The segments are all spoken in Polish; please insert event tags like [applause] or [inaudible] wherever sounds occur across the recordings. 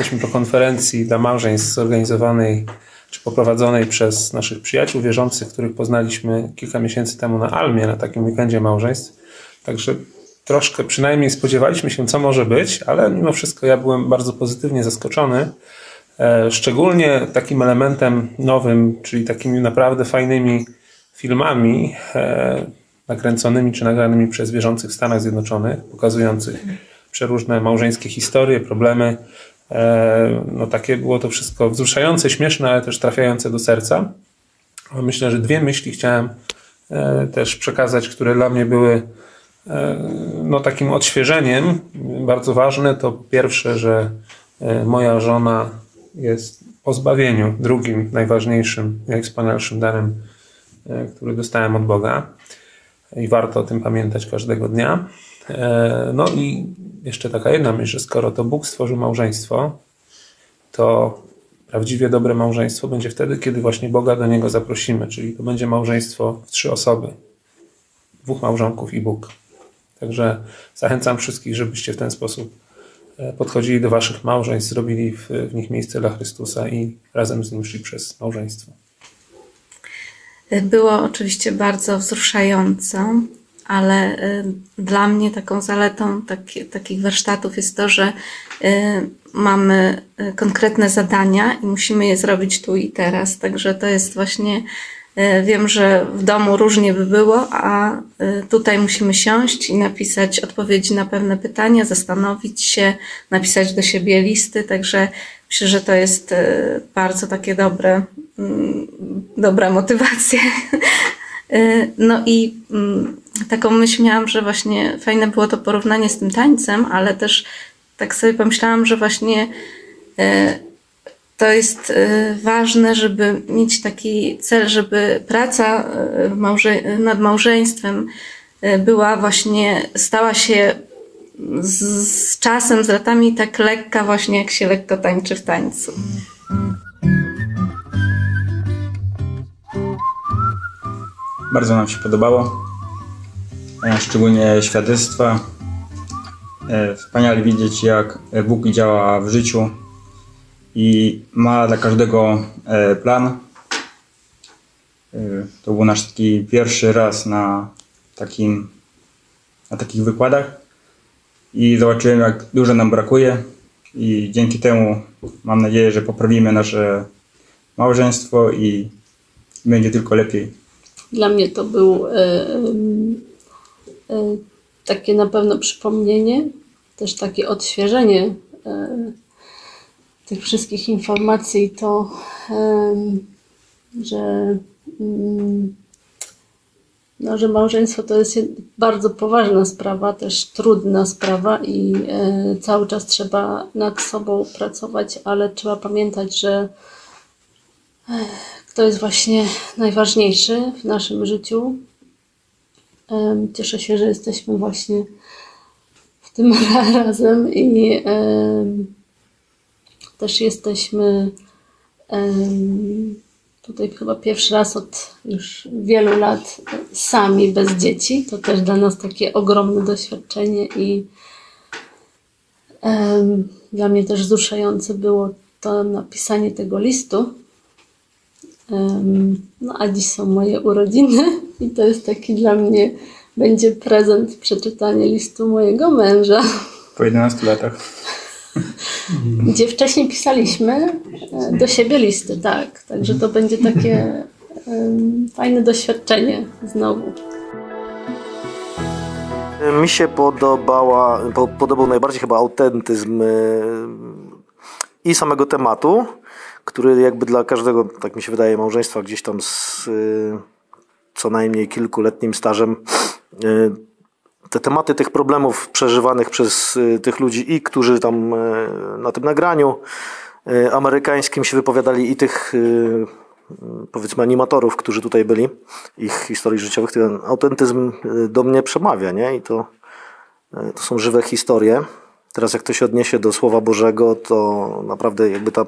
Jesteśmy po konferencji dla małżeństw zorganizowanej czy poprowadzonej przez naszych przyjaciół wierzących, których poznaliśmy kilka miesięcy temu na Almie, na takim weekendzie małżeństw. Także troszkę przynajmniej spodziewaliśmy się, co może być, ale mimo wszystko ja byłem bardzo pozytywnie zaskoczony. E, szczególnie takim elementem nowym, czyli takimi naprawdę fajnymi filmami e, nakręconymi czy nagranymi przez wierzących w Stanach Zjednoczonych, pokazujących przeróżne małżeńskie historie, problemy. E, no takie było to wszystko wzruszające, śmieszne, ale też trafiające do serca. Myślę, że dwie myśli chciałem też przekazać, które dla mnie były no, takim odświeżeniem. Bardzo ważne to pierwsze, że moja żona jest po zbawieniu drugim najważniejszym, najwspanialszym darem, e, który dostałem od Boga. I warto o tym pamiętać każdego dnia. E, no i jeszcze taka jedna myśl, że skoro to Bóg stworzył małżeństwo, to prawdziwie dobre małżeństwo będzie wtedy, kiedy właśnie Boga do niego zaprosimy, czyli to będzie małżeństwo w trzy osoby. Dwóch małżonków i Bóg. Także zachęcam wszystkich, żebyście w ten sposób E, podchodzili do waszych małżeństw, zrobili w, w nich miejsce dla Chrystusa i razem z nim szli przez małżeństwo. Było oczywiście bardzo wzruszająco, ale e, dla mnie taką zaletą taki, takich warsztatów jest to, że e, mamy konkretne zadania i musimy je zrobić tu i teraz. Także to jest właśnie wiem, że w domu różnie by było, a tutaj musimy siąść i napisać odpowiedzi na pewne pytania, zastanowić się, napisać do siebie listy, także myślę, że to jest bardzo takie dobre, dobra motywacja. [laughs] No i mm, taką myśl miałam, że właśnie fajne było to porównanie z tym tańcem, ale też tak sobie pomyślałam, że właśnie to jest y, ważne, żeby mieć taki cel, żeby praca y, nad małżeństwem y, była właśnie, stała się z, z czasem, z latami tak lekka właśnie, jak się lekko tańczy w tańcu. Bardzo nam się podobało, e, szczególnie świadectwa. E, wspaniale widzieć, jak Bóg działa w życiu i ma dla każdego e, plan. To był nasz taki pierwszy raz na, takim, na takich wykładach i zobaczyłem, jak dużo nam brakuje i dzięki temu mam nadzieję, że poprawimy nasze małżeństwo i będzie tylko lepiej. Dla mnie to był e, e, takie na pewno przypomnienie, też takie odświeżenie e, tych wszystkich informacji, to że, mm, no, że małżeństwo to jest bardzo poważna sprawa, też trudna sprawa i cały czas trzeba nad sobą pracować, ale trzeba pamiętać, że kto jest właśnie najważniejszy w naszym życiu. Cieszę się, że jesteśmy właśnie w tym [laughs] razem i też jesteśmy tutaj chyba pierwszy raz od już wielu lat sami, bez dzieci. To też dla nas takie ogromne doświadczenie i dla mnie też wzruszające było to napisanie tego listu. No a dziś są moje urodziny i to jest taki dla mnie będzie prezent przeczytanie listu mojego męża. Po 11 latach. Gdzie wcześniej pisaliśmy e, do siebie listy, tak. Także to będzie takie fajne doświadczenie znowu. Mi się podobała, podobał najbardziej chyba autentyzm e, i samego tematu, który jakby dla każdego, tak mi się wydaje, małżeństwa gdzieś tam z e, co najmniej kilkuletnim stażem te tematy tych problemów przeżywanych przez y, tych ludzi i którzy tam y, na tym nagraniu y, amerykańskim się wypowiadali i tych powiedzmy animatorów, którzy tutaj byli, ich historii życiowych, ten autentyzm do mnie przemawia, nie? I to, to są żywe historie. Teraz jak to się odniesie do Słowa Bożego, to naprawdę jakby ta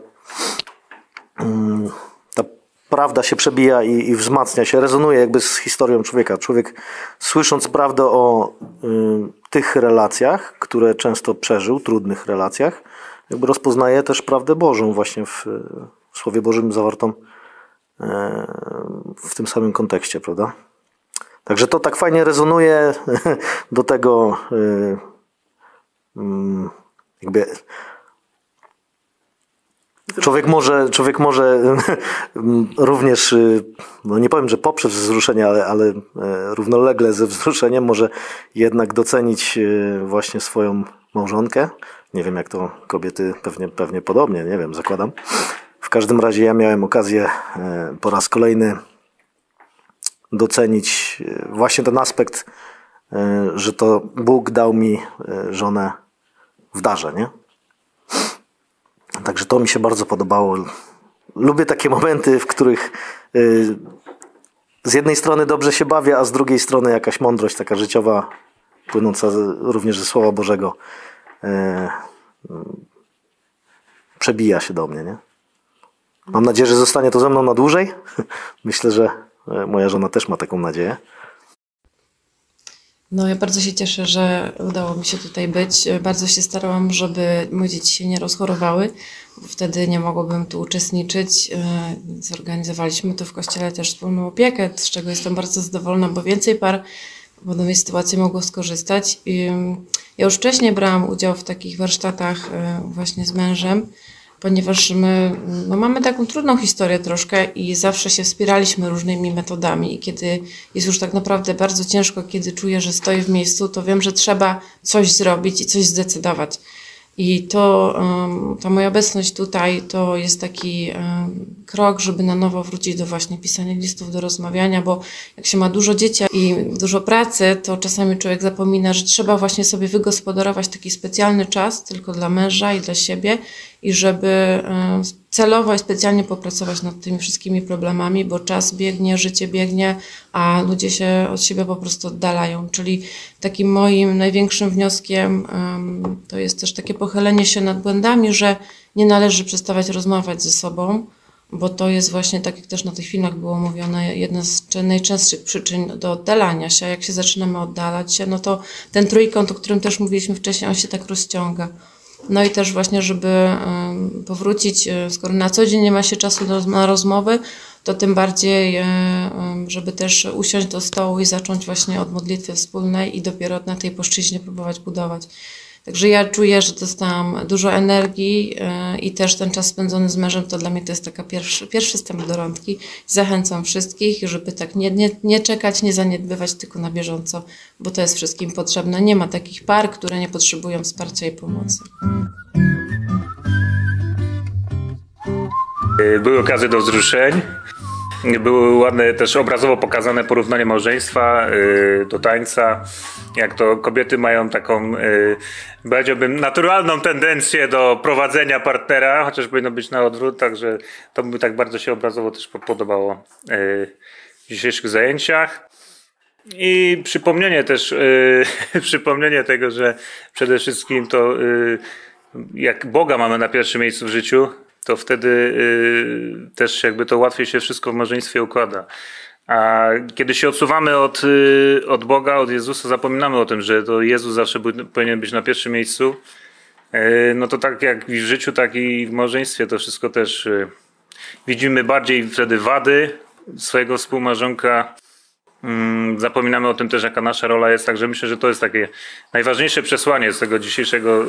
mm, prawda się przebija i, i, wzmacnia się, rezonuje jakby z historią człowieka. Człowiek słysząc prawdę o y, tych relacjach, które często przeżył, trudnych relacjach, jakby rozpoznaje też prawdę Bożą właśnie w, w Słowie Bożym zawartą e, w tym samym kontekście, prawda? Także to tak fajnie rezonuje [laughs] do tego e, mm, jakby Człowiek może, człowiek może [laughs] również, y, no nie powiem, że poprzez wzruszenie, ale, ale e, równolegle ze wzruszeniem może jednak docenić y, właśnie swoją małżonkę. Nie wiem, jak to kobiety, pewnie, pewnie podobnie, nie wiem, zakładam. W każdym razie ja miałem okazję e, po raz kolejny docenić e, właśnie ten aspekt, że to Bóg dał mi żonę w darze, nie? Także to mi się bardzo podobało. Lubię takie momenty, w których y, z jednej strony dobrze się bawię, a z drugiej strony jakaś mądrość taka życiowa, płynąca również ze Słowa Bożego, y, przebija się do mnie. Nie? Mam nadzieję, że zostanie to ze mną na dłużej. [laughs] Myślę, że y, moja żona też ma taką nadzieję. No, ja bardzo się cieszę, że udało mi się tutaj być. Bardzo się starałam, żeby moje dzieci się nie rozchorowały, wtedy nie mogłabym tu uczestniczyć. E, zorganizowaliśmy tu w kościele też wspólną opiekę, z czego jestem bardzo zadowolona, bo więcej par w podobnej sytuacji mogło skorzystać. Ja już wcześniej brałam udział w takich warsztatach e, właśnie z mężem ponieważ my no, mamy taką trudną historię troszkę i zawsze się wspieraliśmy różnymi metodami. I kiedy jest już tak naprawdę bardzo ciężko, kiedy czuję, że stoję w miejscu, to wiem, że trzeba coś zrobić i coś zdecydować. I to, ta moja obecność tutaj to jest taki krok, żeby na nowo wrócić do właśnie pisania listów, do rozmawiania, bo jak się ma dużo dzieci i dużo pracy, to czasami człowiek zapomina, że trzeba właśnie sobie wygospodarować taki specjalny czas tylko dla męża i dla siebie i żeby celowo i specjalnie popracować nad tymi wszystkimi problemami, bo czas biegnie, życie biegnie, a ludzie się od siebie po prostu oddalają. Czyli takim moim największym wnioskiem to jest też takie pochylenie się nad błędami, że nie należy przestawać rozmawiać ze sobą, bo to jest właśnie, tak jak też na tych filmach było mówione, jedna z najczęstszych przyczyn do oddalania się. Jak się zaczynamy oddalać się, no to ten trójkąt, o którym też mówiliśmy wcześniej, on się tak rozciąga. No i też właśnie, żeby powrócić, e, skoro na co dzień nie ma się czasu na rozmowy, to tym bardziej, e, żeby też usiąść do stołu i zacząć właśnie od modlitwy wspólnej i dopiero na tej płaszczyźnie próbować budować. Także ja czuję, że dostałam dużo energii e, i też ten czas spędzony z mężem to dla mnie to jest taka pierwszy, pierwszy wstęp do rądki. Zachęcam wszystkich, żeby tak nie, nie, nie czekać, nie zaniedbywać tylko na bieżąco, bo to jest wszystkim potrzebne. Nie ma takich par, które nie potrzebują wsparcia i pomocy. Były okazje do wzruszeń. Były ładne też obrazowo pokazane porównanie małżeństwa y, do tańca. Jak to kobiety mają taką, y, powiedziałbym, naturalną tendencję do prowadzenia partnera, chociaż powinno być na odwrót, także to mi tak bardzo się obrazowo też podobało y, w dzisiejszych zajęciach. I przypomnienie też, [laughs] przypomnienie tego, że przede wszystkim to jak Boga mamy na pierwszym miejscu w życiu, to wtedy y, też jakby to łatwiej się wszystko w małżeństwie układa. A kiedy się odsuwamy od, y, od Boga, od Jezusa, zapominamy o tym, że to Jezus zawsze powinien być na pierwszym miejscu. Y, no to tak jak w życiu, tak i w małżeństwie to wszystko też widzimy bardziej wtedy wady swojego współmarzonka. Mm, zapominamy o tym też, jaka nasza rola jest, także myślę, że to jest takie najważniejsze przesłanie z tego dzisiejszego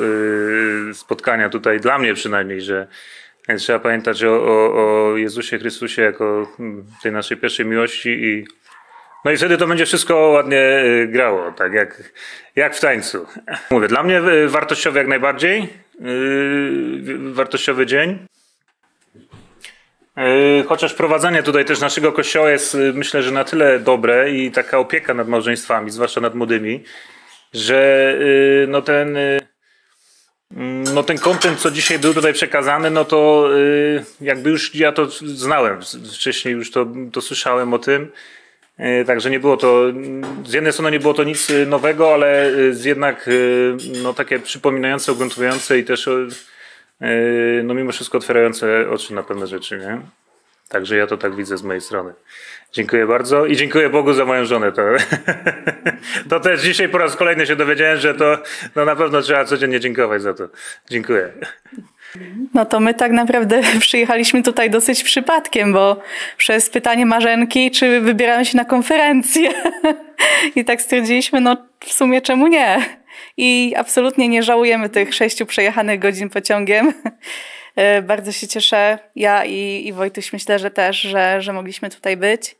spotkania tutaj, dla mnie przynajmniej, że Trzeba pamiętać o, o, o Jezusie Chrystusie jako mm, tej naszej pierwszej miłości i no i wtedy to będzie wszystko ładnie y, grało, tak jak, jak w tańcu. [laughs] Mówię, dla mnie y, wartościowy jak najbardziej, yy, wartościowy dzień. Yy, chociaż prowadzenie tutaj też naszego kościoła jest myślę, że na tyle dobre i taka opieka nad małżeństwami, zwłaszcza nad młodymi, że yy, no ten no ten kontent, co dzisiaj był tutaj przekazany, no to y, jakby już ja to znałem. Wcześniej już to, to słyszałem o tym. Y, także nie było to, z jednej strony nie było to nic nowego, ale jednak no, takie przypominające, ugruntowujące i też no mimo wszystko otwierające oczy na pewne rzeczy, nie? Także ja to tak widzę z mojej strony. Dziękuję bardzo i dziękuję Bogu za moją żonę. To, [laughs] to też dzisiaj po raz kolejny się dowiedziałem, że to no na pewno trzeba codziennie dziękować za to. Dziękuję. No to my tak naprawdę [laughs] przyjechaliśmy tutaj dosyć przypadkiem, bo przez pytanie Marzenki, czy wybieramy się na konferencję. [laughs] I tak stwierdziliśmy, no w sumie czemu nie? I absolutnie nie żałujemy tych sześciu przejechanych godzin pociągiem. E, Bardzo się cieszę, ja i, i Wojtuś myślę, że też, że, że mogliśmy tutaj być.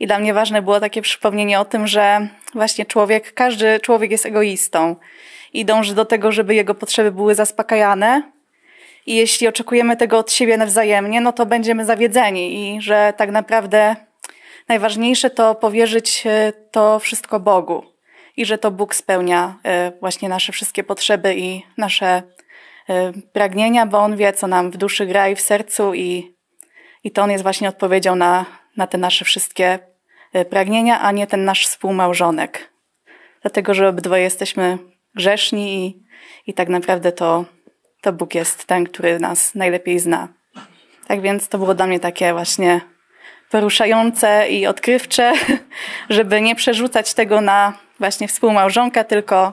I dla mnie ważne było takie przypomnienie o tym, że właśnie człowiek, każdy człowiek jest egoistą i dąży do tego, żeby jego potrzeby były zaspokajane. I jeśli oczekujemy tego od siebie nawzajemnie, no to będziemy zawiedzeni i że tak naprawdę najważniejsze to powierzyć e, to wszystko Bogu i że to Bóg spełnia e, właśnie nasze wszystkie potrzeby i nasze pragnienia, bo On wie, co nam w duszy gra i w sercu i, i to On jest właśnie odpowiedzią na, na te nasze wszystkie e, pragnienia, a nie ten nasz współmałżonek. Dlatego, że obydwoje jesteśmy grzeszni i, i tak naprawdę to, to Bóg jest ten, który nas najlepiej zna. Tak więc to było dla mnie takie właśnie poruszające i odkrywcze, [laughs] żeby nie przerzucać tego na właśnie współmałżonka, tylko,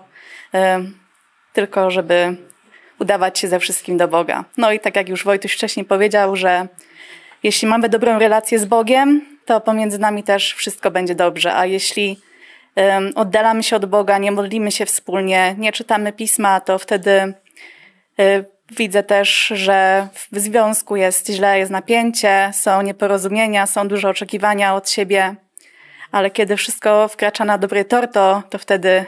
em, tylko żeby udawać się ze wszystkim do Boga. No i tak jak już Wojtuś wcześniej powiedział, że jeśli mamy dobrą relację z Bogiem, to pomiędzy nami też wszystko będzie dobrze, a jeśli em, oddalamy się od Boga, nie modlimy się wspólnie, nie czytamy pisma, to wtedy y, widzę też, że w związku jest źle, jest napięcie, są nieporozumienia, są duże oczekiwania od siebie, ale kiedy wszystko wkracza na dobry tor, to, to wtedy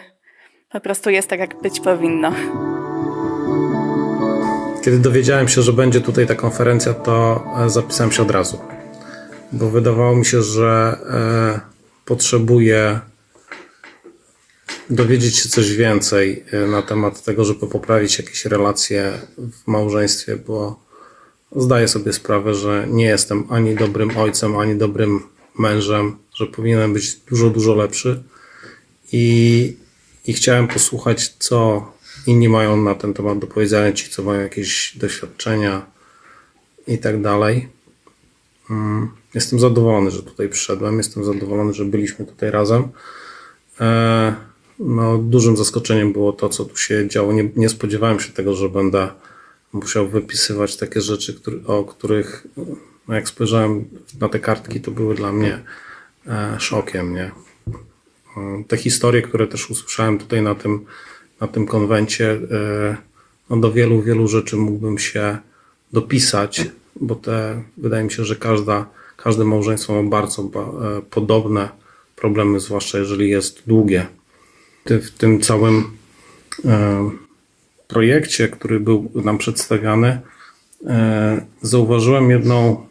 po prostu jest tak, jak być powinno. Kiedy dowiedziałem się, że będzie tutaj ta konferencja, to e, zapisałem się od razu. Bo wydawało mi się, że e, potrzebuję dowiedzieć się coś więcej e, na temat tego, żeby poprawić jakieś relacje w małżeństwie, bo zdaję sobie sprawę, że nie jestem ani dobrym ojcem, ani dobrym mężem, że powinienem być dużo, dużo lepszy. I, i chciałem posłuchać, co inni mają na ten temat do powiedzenia, ci, co mają jakieś doświadczenia i tak dalej. Mm, Jestem zadowolony, że tutaj przyszedłem. Jestem zadowolony, że byliśmy tutaj razem. E, No, dużym zaskoczeniem było to, co tu się działo. Nie, nie spodziewałem się tego, że będę musiał wypisywać takie rzeczy, który, o których, no jak spojrzałem na te kartki, to były dla mnie e, szokiem, nie? E, Te historie, które też usłyszałem tutaj na tym, na tym konwencie, e, no do wielu, wielu rzeczy mógłbym się dopisać, bo te, wydaje mi się, że każda, każde małżeństwo ma bardzo ba, e, podobne problemy, zwłaszcza jeżeli jest długie. W tym całym e, projekcie, który był nam przedstawiany, zauważyłem jedną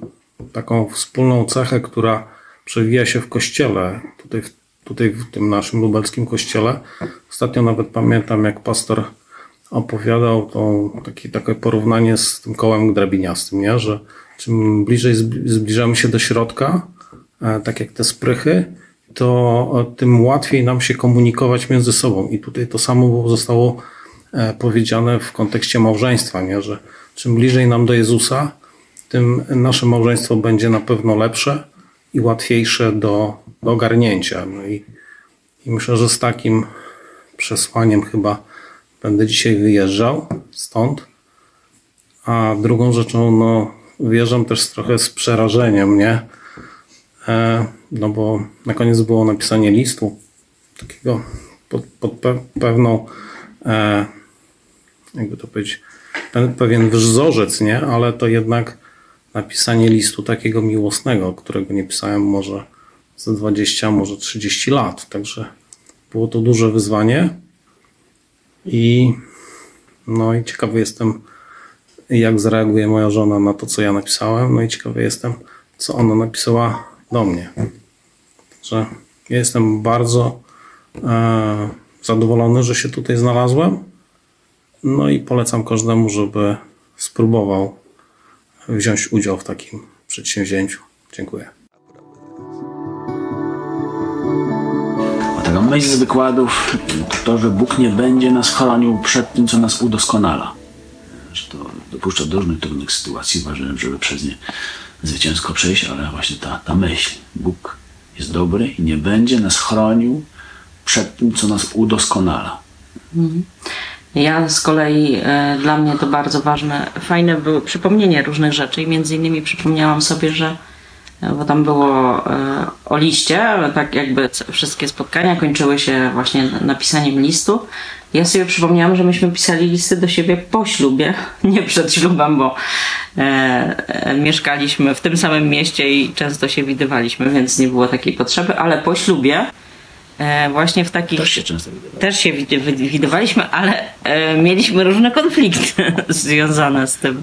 taką wspólną cechę, która przewija się w kościele, tutaj, w- tutaj w tym naszym lubelskim kościele. Ostatnio nawet pamiętam, jak pastor opowiadał tą, taki, takie porównanie z tym kołem drabiniastym, nie? że czym bliżej zbliżamy się do środka, e, tak jak te sprychy, to e, tym łatwiej nam się komunikować między sobą. I tutaj to samo zostało e, powiedziane w kontekście małżeństwa, nie? że czym bliżej nam do Jezusa, tym nasze małżeństwo będzie na pewno lepsze i łatwiejsze do, do ogarnięcia. No i, i myślę, że z takim przesłaniem chyba będę dzisiaj wyjeżdżał stąd. A drugą rzeczą, no, wyjeżdżam też trochę z przerażeniem, nie? E, no bo na koniec było napisanie listu, takiego pod, pod pe, pewną, e, jakby to powiedzieć, pe, pewien wzorzec, nie? Ale to jednak napisanie listu takiego miłosnego, którego nie pisałem może za 20, może 30 lat. Także było to duże wyzwanie. I no i ciekawy jestem, jak zareaguje moja żona na to, co ja napisałem. No i ciekawy jestem, co ona napisała do mnie. Że ja jestem bardzo e, zadowolony, że się tutaj znalazłem. No i polecam każdemu, żeby spróbował wziąć udział w takim przedsięwzięciu. Dziękuję. Taka myśl z wykładów to to, że Bóg nie będzie nas chronił przed tym, co nas udoskonala. To dopuszcza do różnych trudnych sytuacji. Uważam, żeby przez nie zwycięsko przejść, ale właśnie ta, ta myśl, Bóg jest dobry i nie będzie nas chronił przed tym, co nas udoskonala. Ja z kolei, e, dla mnie to bardzo ważne, fajne było przypomnienie różnych rzeczy i między innymi przypomniałam sobie, że e, bo tam było e, o liście, tak jakby wszystkie spotkania kończyły się właśnie napisaniem listu. Ja sobie przypomniałam, że myśmy pisali listy do siebie po ślubie, [laughs] nie przed ślubem, bo mieszkaliśmy w tym samym mieście i często się widywaliśmy, więc nie było takiej potrzeby, ale po ślubie właśnie w takich Też się często wydaje. też się widywaliśmy, ale e, mieliśmy różne konflikty [laughs] związane z tym,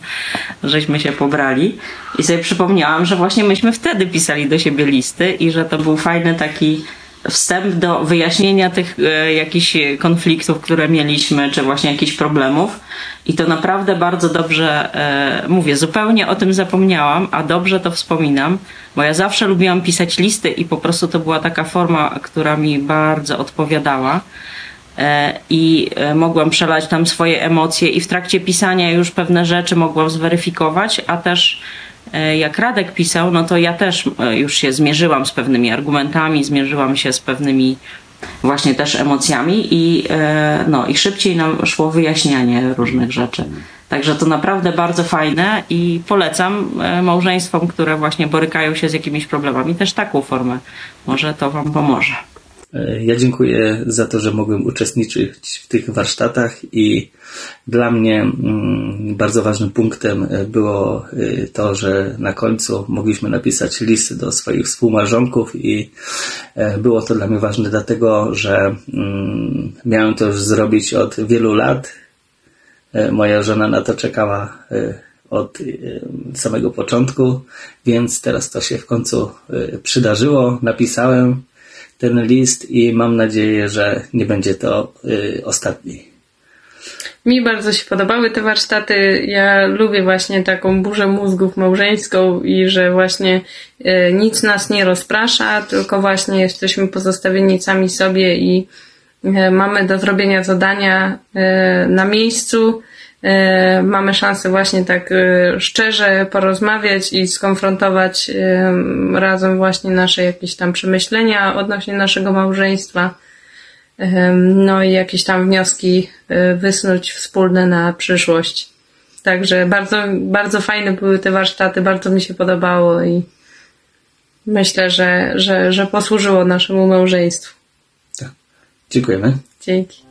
żeśmy się pobrali. I sobie przypomniałam, że właśnie myśmy wtedy pisali do siebie listy i że to był fajny taki wstęp do wyjaśnienia tych e, jakichś konfliktów, które mieliśmy, czy właśnie jakichś problemów. I to naprawdę bardzo dobrze e, mówię, zupełnie o tym zapomniałam, a dobrze to wspominam, bo ja zawsze lubiłam pisać listy i po prostu to była taka forma, która mi bardzo odpowiadała. E, I e, mogłam przelać tam swoje emocje, i w trakcie pisania już pewne rzeczy mogłam zweryfikować, a też jak Radek pisał, no to ja też e, już się zmierzyłam z pewnymi argumentami, zmierzyłam się z pewnymi właśnie też emocjami i, e, no, i szybciej nam szło wyjaśnianie różnych rzeczy. Także to naprawdę bardzo fajne i polecam e, małżeństwom, które właśnie borykają się z jakimiś problemami, też taką formę. Może to Wam pomoże. E, Ja dziękuję za to, że mogłem uczestniczyć w tych warsztatach i dla mnie mm, bardzo ważnym punktem e, było e, to, że na końcu mogliśmy napisać list do swoich współmałżonków i było to dla mnie ważne dlatego, że mm, miałem to już zrobić od wielu lat. Moja żona na to czekała od samego początku, więc teraz to się w końcu przydarzyło. Napisałem ten list i mam nadzieję, że nie będzie to y, ostatni. Mi bardzo się podobały te warsztaty. Ja lubię właśnie taką burzę mózgów małżeńską i że właśnie e, nic nas nie rozprasza, tylko właśnie jesteśmy pozostawieni sami sobie i e, mamy do zrobienia zadania e, na miejscu. E, mamy szansę właśnie tak e, szczerze porozmawiać i skonfrontować e, razem właśnie nasze jakieś tam przemyślenia odnośnie naszego małżeństwa. No i jakieś tam wnioski wysnuć wspólne na przyszłość. Także bardzo, bardzo fajne były te warsztaty, bardzo mi się podobało i myślę, że, że, że posłużyło naszemu małżeństwu. Dziękujemy. Dzięki.